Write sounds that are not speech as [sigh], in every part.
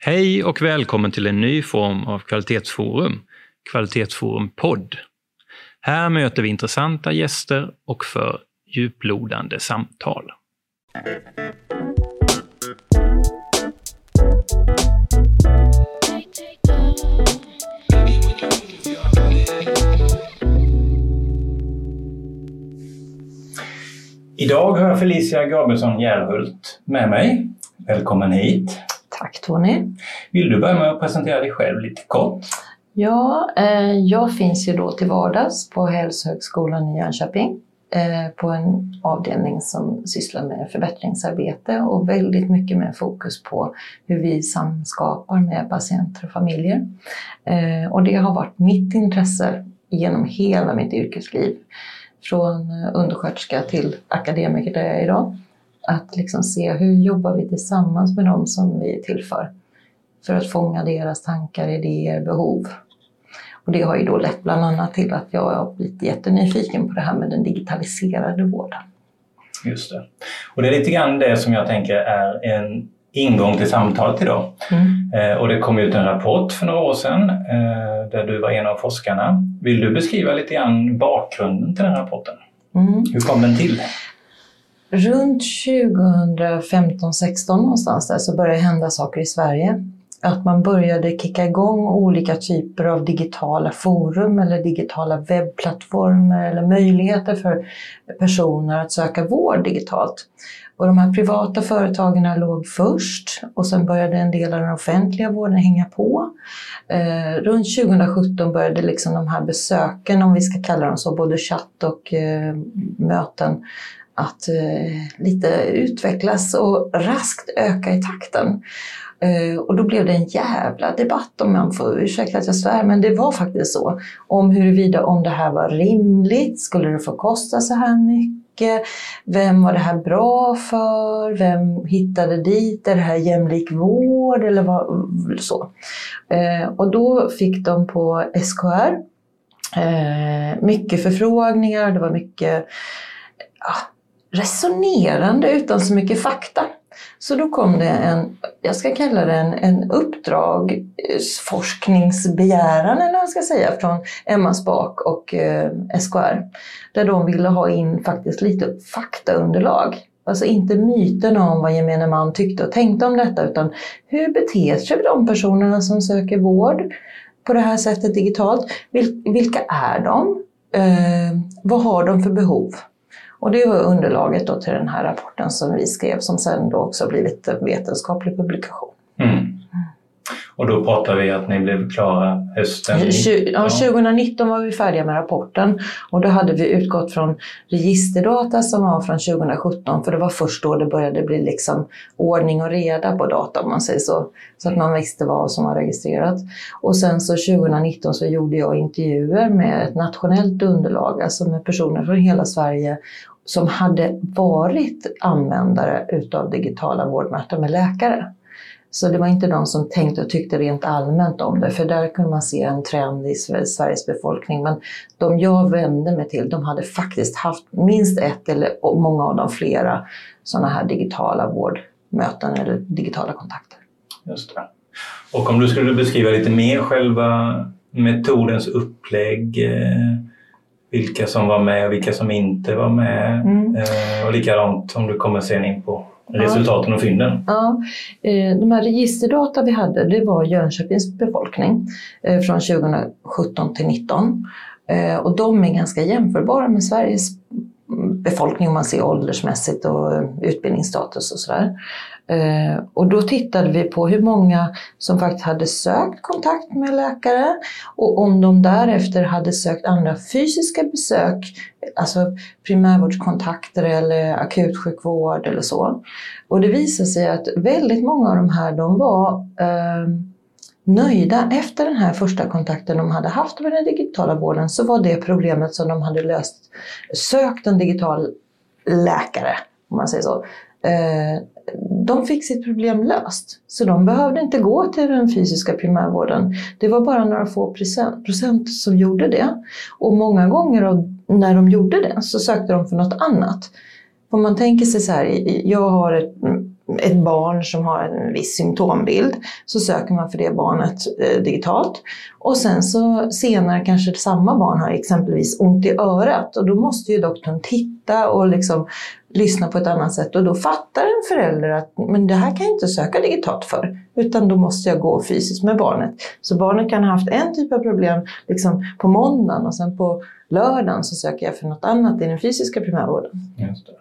Hej och välkommen till en ny form av kvalitetsforum, Kvalitetsforum podd. Här möter vi intressanta gäster och för djuplodande samtal. Idag har jag Felicia Gabrielsson Järhult med mig. Välkommen hit! Tack Tony! Vill du börja med att presentera dig själv lite kort? Ja, eh, jag finns ju då till vardags på Hälsohögskolan i Jönköping eh, på en avdelning som sysslar med förbättringsarbete och väldigt mycket med fokus på hur vi samskapar med patienter och familjer. Eh, och det har varit mitt intresse genom hela mitt yrkesliv. Från undersköterska till akademiker där jag är idag. Att liksom se hur jobbar vi tillsammans med dem som vi är till för. För att fånga deras tankar, idéer, behov. Och det har ju då lett bland annat till att jag har blivit jättenyfiken på det här med den digitaliserade vården. Just det. Och det är lite grann det som jag tänker är en ingång till samtalet idag. Mm. Eh, och det kom ut en rapport för några år sedan eh, där du var en av forskarna. Vill du beskriva lite grann bakgrunden till den rapporten? Mm. Hur kom den till? Runt 2015-16 någonstans där så började det hända saker i Sverige. Att man började kicka igång olika typer av digitala forum eller digitala webbplattformar eller möjligheter för personer att söka vård digitalt. Och de här privata företagen låg först och sen började en del av den offentliga vården hänga på. Eh, runt 2017 började liksom de här besöken, om vi ska kalla dem så, både chatt och eh, möten, att eh, lite utvecklas och raskt öka i takten. Eh, och då blev det en jävla debatt, om man får ursäkta att jag svär, men det var faktiskt så. Om huruvida om det här var rimligt, skulle det få kosta så här mycket? Vem var det här bra för? Vem hittade dit? Är det här jämlik vård? Eller vad, så. Eh, och då fick de på SKR eh, mycket förfrågningar, det var mycket ja, resonerande utan så mycket fakta. Så då kom det en, jag ska kalla det en, en uppdragsforskningsbegäran eller vad jag ska säga från Emma Spak och eh, SKR. Där de ville ha in faktiskt lite faktaunderlag. Alltså inte myterna om vad gemene man tyckte och tänkte om detta utan hur beter sig de personerna som söker vård på det här sättet digitalt? Vil, vilka är de? Eh, vad har de för behov? Och det var underlaget då till den här rapporten som vi skrev som sen då också blivit en vetenskaplig publikation. Mm. Och då pratar vi att ni blev klara hösten? Ja, 2019 var vi färdiga med rapporten och då hade vi utgått från registerdata som var från 2017 för det var först då det började bli liksom ordning och reda på data om man säger så. Så att man visste vad som var registrerat. Och sen så 2019 så gjorde jag intervjuer med ett nationellt underlag, alltså med personer från hela Sverige som hade varit användare utav digitala vårdmöten med läkare. Så det var inte de som tänkte och tyckte rent allmänt om det, för där kunde man se en trend i Sveriges befolkning. Men de jag vände mig till, de hade faktiskt haft minst ett eller många av dem flera sådana här digitala vårdmöten eller digitala kontakter. Just det. Och om du skulle beskriva lite mer själva metodens upplägg, eh, vilka som var med och vilka som inte var med mm. Eh, och likadant om du kommer sen in på resultaten och fynden? Ja, eh, de här registerdata vi hade det var Jönköpings befolkning eh, från 2017 till 2019. Eh, och de är ganska jämförbara med Sveriges befolkning om man ser åldersmässigt och eh, utbildningsstatus och sådär. Eh, och då tittade vi på hur många som faktiskt hade sökt kontakt med läkare och om de därefter hade sökt andra fysiska besök, alltså primärvårdskontakter eller akutsjukvård eller så. Och det visade sig att väldigt många av de här de var eh, nöjda efter den här första kontakten de hade haft med den digitala vården så var det problemet som de hade löst sökt en digital läkare, om man säger så. Eh, de fick sitt problem löst. Så de behövde inte gå till den fysiska primärvården. Det var bara några få procent som gjorde det. Och många gånger när de gjorde det så sökte de för något annat. Om man tänker sig så här, jag har ett ett barn som har en viss symptombild så söker man för det barnet eh, digitalt. Och sen så senare kanske samma barn har exempelvis ont i örat och då måste ju doktorn titta och liksom lyssna på ett annat sätt och då fattar en förälder att men det här kan jag inte söka digitalt för utan då måste jag gå fysiskt med barnet. Så barnet kan ha haft en typ av problem liksom på måndagen och sen på lördagen så söker jag för något annat i den fysiska primärvården. Just det.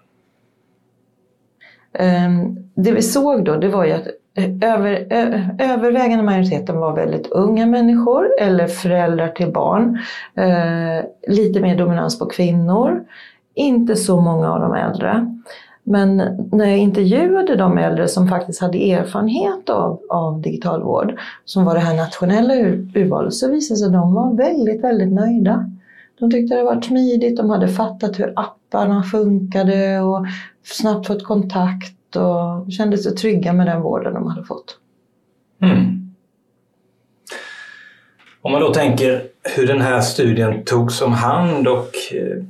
Ehm, det vi såg då det var ju att eh, över, övervägande majoriteten var väldigt unga människor eller föräldrar till barn. Ehm, lite mer dominans på kvinnor. Inte så många av de äldre. Men när jag intervjuade de äldre som faktiskt hade erfarenhet av, av digital vård, som var det här nationella ur, urvalet, så visade det sig att de var väldigt, väldigt nöjda. De tyckte det var smidigt, de hade fattat hur apparna funkade och snabbt fått kontakt och kände sig trygga med den vården de hade fått. Mm. Om man då tänker hur den här studien togs om hand och eh,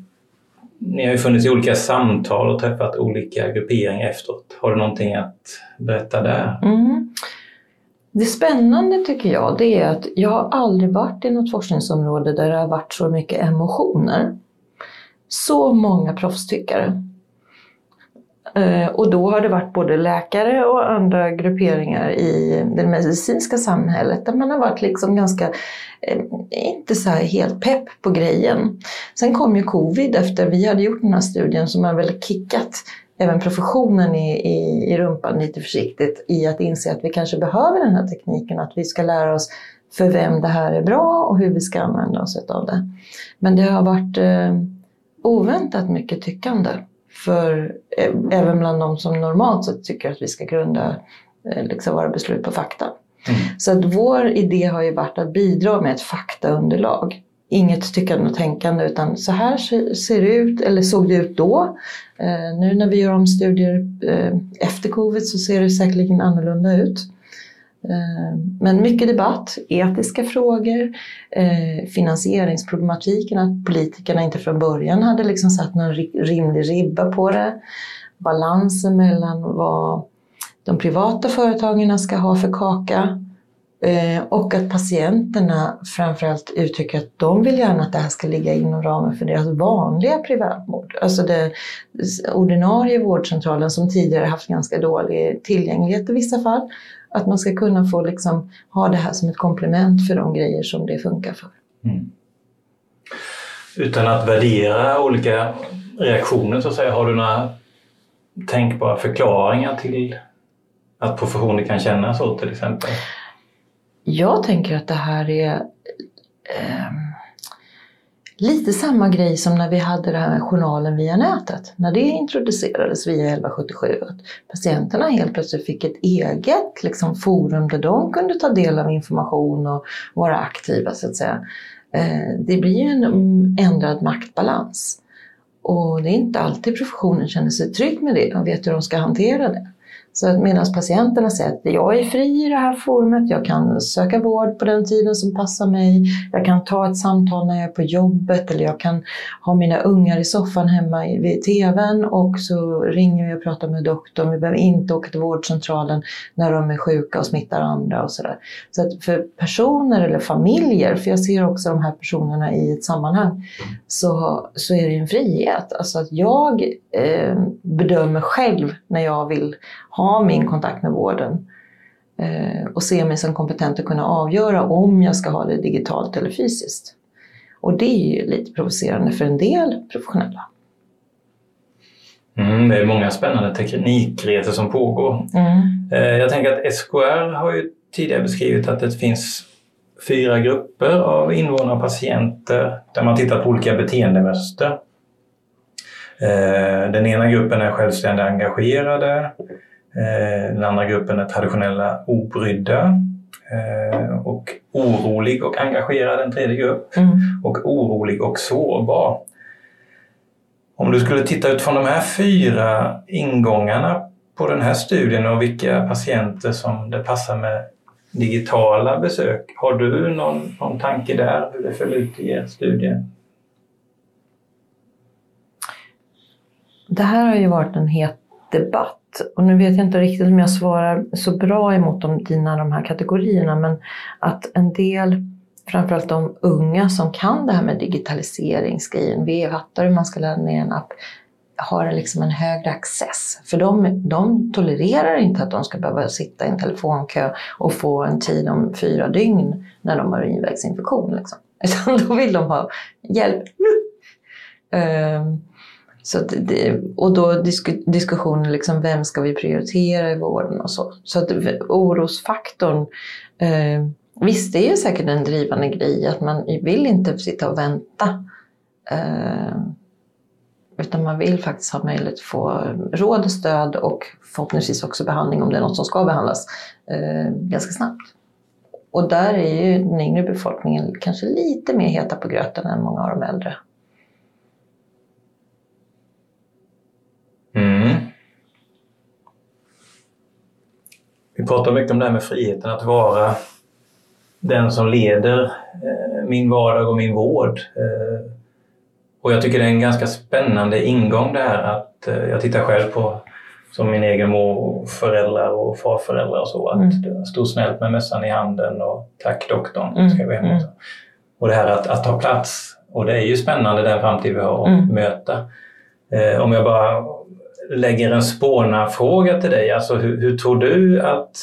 ni har ju funnits i olika samtal och träffat olika grupperingar efteråt. Har du någonting att berätta där? Mm. Det spännande tycker jag det är att jag har aldrig varit i något forskningsområde där det har varit så mycket emotioner. Så många proffstyckare. Eh, och då har det varit både läkare och andra grupperingar i det medicinska samhället där man har varit liksom ganska, eh, inte så helt pepp på grejen. Sen kom ju covid efter vi hade gjort den här studien som har väl kickat även professionen i, i, i rumpan lite försiktigt i att inse att vi kanske behöver den här tekniken, att vi ska lära oss för vem det här är bra och hur vi ska använda oss av det. Men det har varit eh, oväntat mycket tyckande för eh, även bland de som normalt sett tycker att vi ska grunda eh, liksom våra beslut på fakta. Mm. Så att vår idé har ju varit att bidra med ett faktaunderlag. Inget tyckande och tänkande utan så här ser det ut, eller såg det ut då. Eh, nu när vi gör om studier eh, efter covid så ser det säkerligen annorlunda ut. Eh, men mycket debatt, etiska frågor, eh, finansieringsproblematiken, att politikerna inte från början hade liksom satt någon rimlig ribba på det. Balansen mellan vad de privata företagen ska ha för kaka Eh, och att patienterna framförallt uttrycker att de vill gärna att det här ska ligga inom ramen för deras vanliga privatvård. Alltså den ordinarie vårdcentralen som tidigare haft ganska dålig tillgänglighet i vissa fall att man ska kunna få liksom, ha det här som ett komplement för de grejer som det funkar för. Mm. Utan att värdera olika reaktioner så att säga, har du några tänkbara förklaringar till att professionen kan känna så till exempel? Jag tänker att det här är eh, Lite samma grej som när vi hade den här journalen via nätet. När det introducerades via 1177. Att patienterna helt plötsligt fick ett eget liksom, forum där de kunde ta del av information och vara aktiva så att säga. Eh, det blir ju en mm, ändrad maktbalans. Och det är inte alltid professionen känner sig trygg med det och vet hur de ska hantera det. Så medan patienterna säger att jag är fri i det här forumet, jag kan söka vård på den tiden som passar mig, jag kan ta ett samtal när jag är på jobbet eller jag kan ha mina ungar i soffan hemma vid TVn och så ringer vi och pratar med doktorn. Vi behöver inte åka till vårdcentralen när de är sjuka och smittar andra och sådär. Så att för personer eller familjer, för jag ser också de här personerna i ett sammanhang, så, så är det en frihet. Alltså att jag eh, bedömer själv när jag vill ha min kontakt med vården eh, och se mig som kompetent att kunna avgöra om jag ska ha det digitalt eller fysiskt. Och det är ju lite provocerande för en del professionella. Mm, det är många spännande teknikresor som pågår. Mm. Eh, jag tänker att SKR har ju tidigare beskrivit att det finns fyra grupper av invånare och patienter där man tittar på olika beteendemönster. Eh, den ena gruppen är självständigt engagerade. Eh, den andra gruppen är traditionella obrydda eh, och orolig och engagerad en tredje grupp mm. och orolig och sårbar. Om du skulle titta utifrån de här fyra ingångarna på den här studien och vilka patienter som det passar med digitala besök. Har du någon, någon tanke där hur det föll ut i er studie? Det här har ju varit en het debatt och nu vet jag inte riktigt om jag svarar så bra emot de, dina de här kategorierna, men att en del, framförallt de unga som kan det här med digitaliseringsgrejen, fattar hur man ska ladda ner en app, har liksom en högre access. För de, de tolererar inte att de ska behöva sitta i en telefonkö och få en tid om fyra dygn när de har urinvägsinfektion. Liksom. [laughs] Utan då vill de ha hjälp nu. Um, så det, och då disku, diskussionen, liksom, vem ska vi prioritera i vården och så. Så att orosfaktorn, eh, visst det är säkert en drivande grej att man vill inte sitta och vänta. Eh, utan man vill faktiskt ha möjlighet att få råd, och stöd och förhoppningsvis också behandling om det är något som ska behandlas eh, ganska snabbt. Och där är ju den yngre befolkningen kanske lite mer heta på gröten än många av de äldre. Mm. Vi pratar mycket om det här med friheten att vara den som leder eh, min vardag och min vård. Eh, och jag tycker det är en ganska spännande ingång det här att eh, jag tittar själv på som min egen morföräldrar och farföräldrar och så. Att mm. stod snällt med mössan i handen och tack doktorn, mm. ska vi hem mm. Och det här att, att ta plats. Och det är ju spännande den framtid vi har att mm. möta. Eh, om jag bara lägger en spåna-fråga till dig. Alltså hur, hur, tror du att,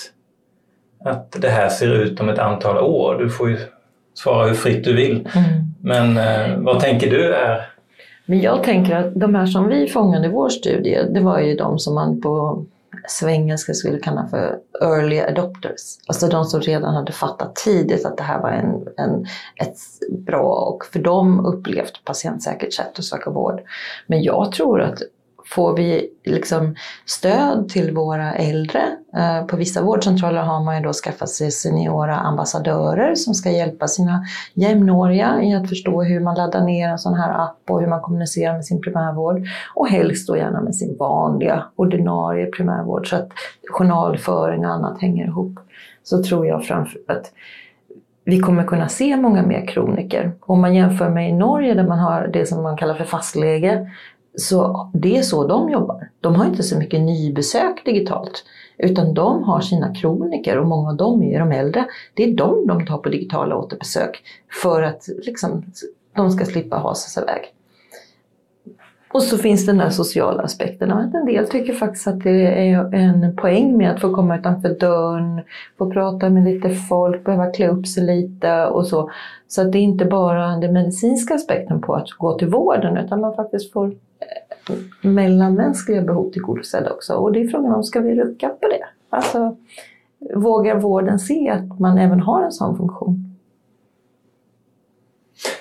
att det här ser ut om ett antal år? Du får ju svara hur fritt du vill. Mm. Men eh, vad tänker du är men jag tänker att de här som vi fångade i vår studie, det var ju de som man på svengelska skulle kalla för early adopters. Alltså de som redan hade fattat tidigt att det här var en, en, ett bra och för dem upplevt patientsäkert sätt att söka vård. Men jag tror att får vi liksom stöd till våra äldre. Eh, på vissa vårdcentraler har man ju då skaffat sig seniora ambassadörer som ska hjälpa sina jämnåriga i att förstå hur man laddar ner en sån här app och hur man kommunicerar med sin primärvård. Och helst då gärna med sin vanliga ordinarie primärvård så att journalföring och annat hänger ihop. Så tror jag framför att vi kommer kunna se många mer kroniker. Om man jämför med i Norge där man har det som man kallar för fastläge så det är så de jobbar. De har inte så mycket nybesök digitalt, utan de har sina kroniker och många av dem är de äldre. Det är de de tar på digitala återbesök för att liksom, de ska slippa hasa sig iväg. Och så finns den där sociala aspekten att en del tycker faktiskt att det är en poäng med att få komma utanför dörren, få prata med lite folk, behöva klä upp sig lite och så. Så att det är inte bara den medicinska aspekten på att gå till vården utan man faktiskt får mellanmänskliga behov tillgodosedda också. Och det är frågan om, ska vi rucka på det? Alltså, vågar vården se att man även har en sån funktion?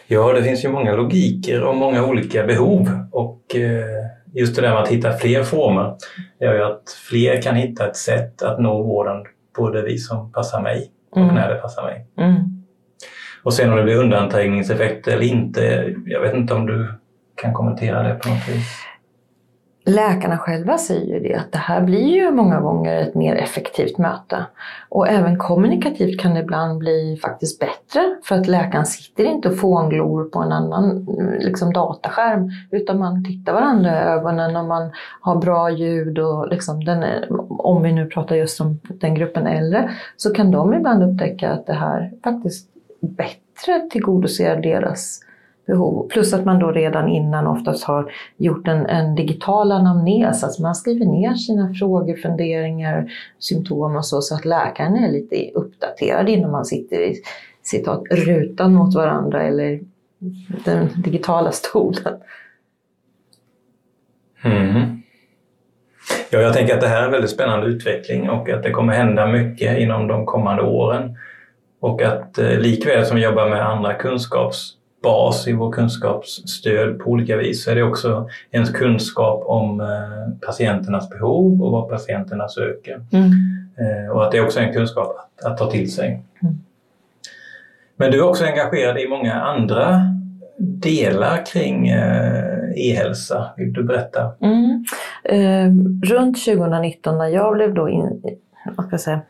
Ja, det finns ju många logiker och många olika behov och eh, just det där med att hitta fler former gör ju att fler kan hitta ett sätt att nå vården på det vis som passar mig och mm. när det passar mig. Mm. Och sen om det blir undanträngningseffekter eller inte, jag vet inte om du kan kommentera det på något vis? Läkarna själva säger ju det att det här blir ju många gånger ett mer effektivt möte. Och även kommunikativt kan det ibland bli faktiskt bättre för att läkaren sitter inte och fånglor på en annan liksom, dataskärm utan man tittar varandra i ögonen och man har bra ljud och liksom den om vi nu pratar just om den gruppen äldre så kan de ibland upptäcka att det här faktiskt bättre tillgodoser deras behov. Plus att man då redan innan oftast har gjort en, en digital anamnes, alltså man skriver ner sina frågor, funderingar, symptom och så, så att läkaren är lite uppdaterad innan man sitter i citat, rutan mot varandra eller den digitala stolen. Mm. Ja, jag tänker att det här är en väldigt spännande utveckling och att det kommer hända mycket inom de kommande åren. Och att eh, likväl som vi jobbar med andra kunskaps bas i vår kunskapsstöd på olika vis så är det också ens kunskap om eh, patienternas behov och vad patienterna söker. Mm. Eh, och att det är också en kunskap att, att ta till sig. Mm. Men du är också engagerad i många andra delar kring eh, e-hälsa. Vill du berätta? Mm. Eh, runt 2019 när jag blev då in, vad ska jag säga,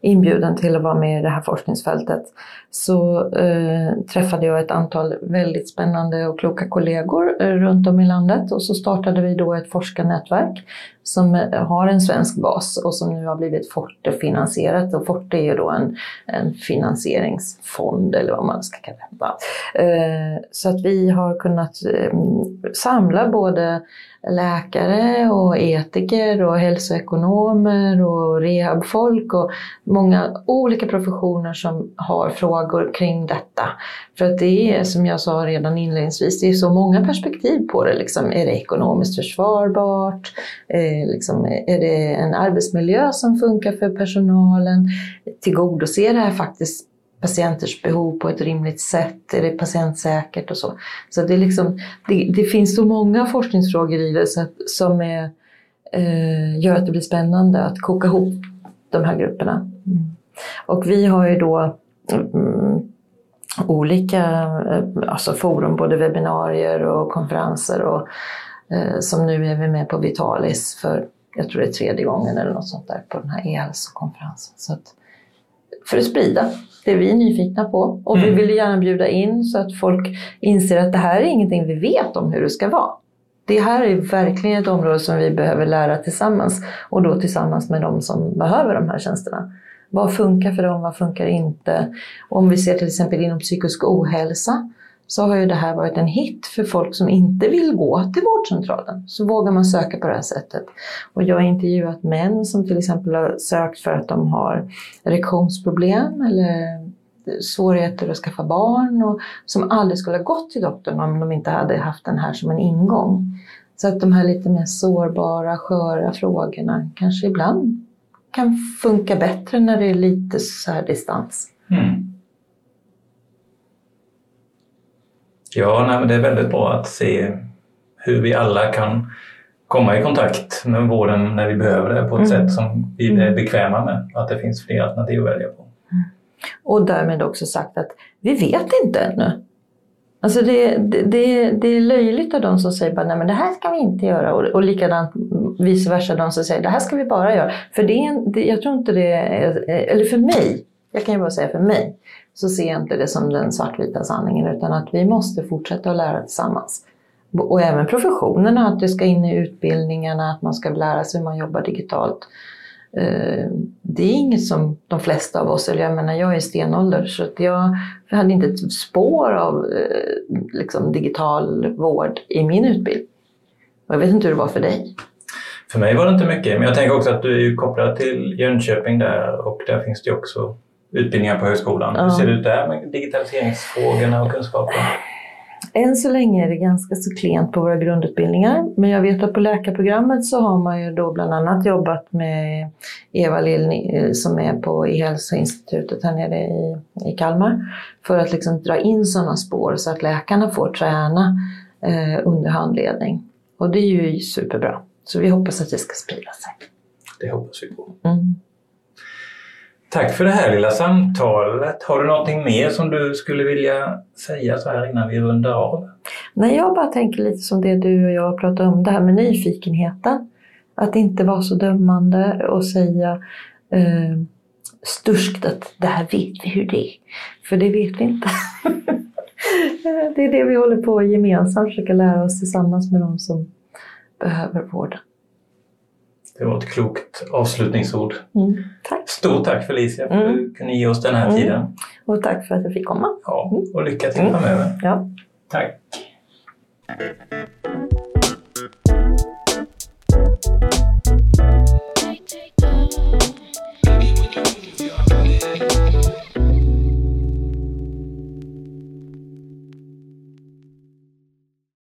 inbjuden till att vara med i det här forskningsfältet så eh, träffade jag ett antal väldigt spännande och kloka kollegor eh, runt om i landet och så startade vi då ett forskarnätverk som eh, har en svensk bas och som nu har blivit Forte-finansierat. Och Forte är ju då en, en finansieringsfond eller vad man ska kalla det. Eh, så att vi har kunnat eh, samla både läkare och etiker och hälsoekonomer och rehabfolk och många olika professioner som har frågor kring detta. För att det är, som jag sa redan inledningsvis, det är så många perspektiv på det. Liksom, är det ekonomiskt försvarbart? Eh, liksom, är det en arbetsmiljö som funkar för personalen? Tillgodoser det här faktiskt patienters behov på ett rimligt sätt? Är det patientsäkert och så? Så det, är liksom, det, det finns så många forskningsfrågor i det så att, som är, eh, gör att det blir spännande att koka ihop de här grupperna. Mm. Och vi har ju då mm, olika eh, alltså forum, både webbinarier och konferenser och eh, som nu är vi med på Vitalis för, jag tror det är tredje gången eller något sånt där på den här e-hälsokonferensen. Så att, för att sprida det vi är nyfikna på. Och mm. vi vill gärna bjuda in så att folk inser att det här är ingenting vi vet om hur det ska vara. Det här är verkligen ett område som vi behöver lära tillsammans och då tillsammans med de som behöver de här tjänsterna. Vad funkar för dem, vad funkar inte? Om vi ser till exempel inom psykisk ohälsa så har ju det här varit en hit för folk som inte vill gå till vårdcentralen. Så vågar man söka på det här sättet. Och jag har intervjuat män som till exempel har sökt för att de har erektionsproblem eller svårigheter att skaffa barn och som aldrig skulle ha gått till doktorn om de inte hade haft den här som en ingång. Så att de här lite mer sårbara, sköra frågorna kanske ibland kan funka bättre när det är lite så här distans. Mm. Ja, nej, men det är väldigt bra att se hur vi alla kan komma i kontakt med vården när vi behöver det på ett mm. sätt som vi är mm. bekväma med. Att det finns fler alternativ att välja på. Mm. Och därmed också sagt att vi vet inte ännu. Alltså det, det, det, det är löjligt av de som säger bara, nej men det här ska vi inte göra och, och likadant vice versa de som säger det här ska vi bara göra. För det är en, det, jag tror inte det är, eller för mig, jag kan ju bara säga för mig, så ser jag inte det som den svartvita sanningen utan att vi måste fortsätta att lära tillsammans. Och även professionerna, att det ska in i utbildningarna, att man ska lära sig hur man jobbar digitalt. Eh, det är inget som de flesta av oss, eller jag menar jag är i stenålder så att jag hade inte ett spår av eh, liksom, digital vård i min utbildning. Och jag vet inte hur det var för dig. För mig var det inte mycket, men jag tänker också att du är kopplad till Jönköping där och där finns det också utbildningar på högskolan. Ja. Hur ser det ut där med digitaliseringsfrågorna och kunskapen? Än så länge är det ganska så klent på våra grundutbildningar. Men jag vet att på läkarprogrammet så har man ju då bland annat jobbat med Eva Lill som är på E-hälsoinstitutet här nere i, i Kalmar. För att liksom dra in sådana spår så att läkarna får träna eh, under handledning. Och det är ju superbra. Så vi hoppas att det ska sprida sig. Det hoppas vi på. Mm. Tack för det här lilla samtalet. Har du någonting mer som du skulle vilja säga så här innan vi rundar av? Nej, jag bara tänker lite som det du och jag pratade om, det här med nyfikenheten. Att inte vara så dömande och säga eh, sturskt att det här vet vi hur det är. För det vet vi inte. [laughs] det är det vi håller på att gemensamt försöka lära oss tillsammans med de som behöver vården. Det var ett klokt avslutningsord. Mm, tack. Stort tack Felicia för att mm. du kunde ge oss den här mm. tiden. Och tack för att jag fick komma. Ja, och lycka till framöver. Ja. Tack.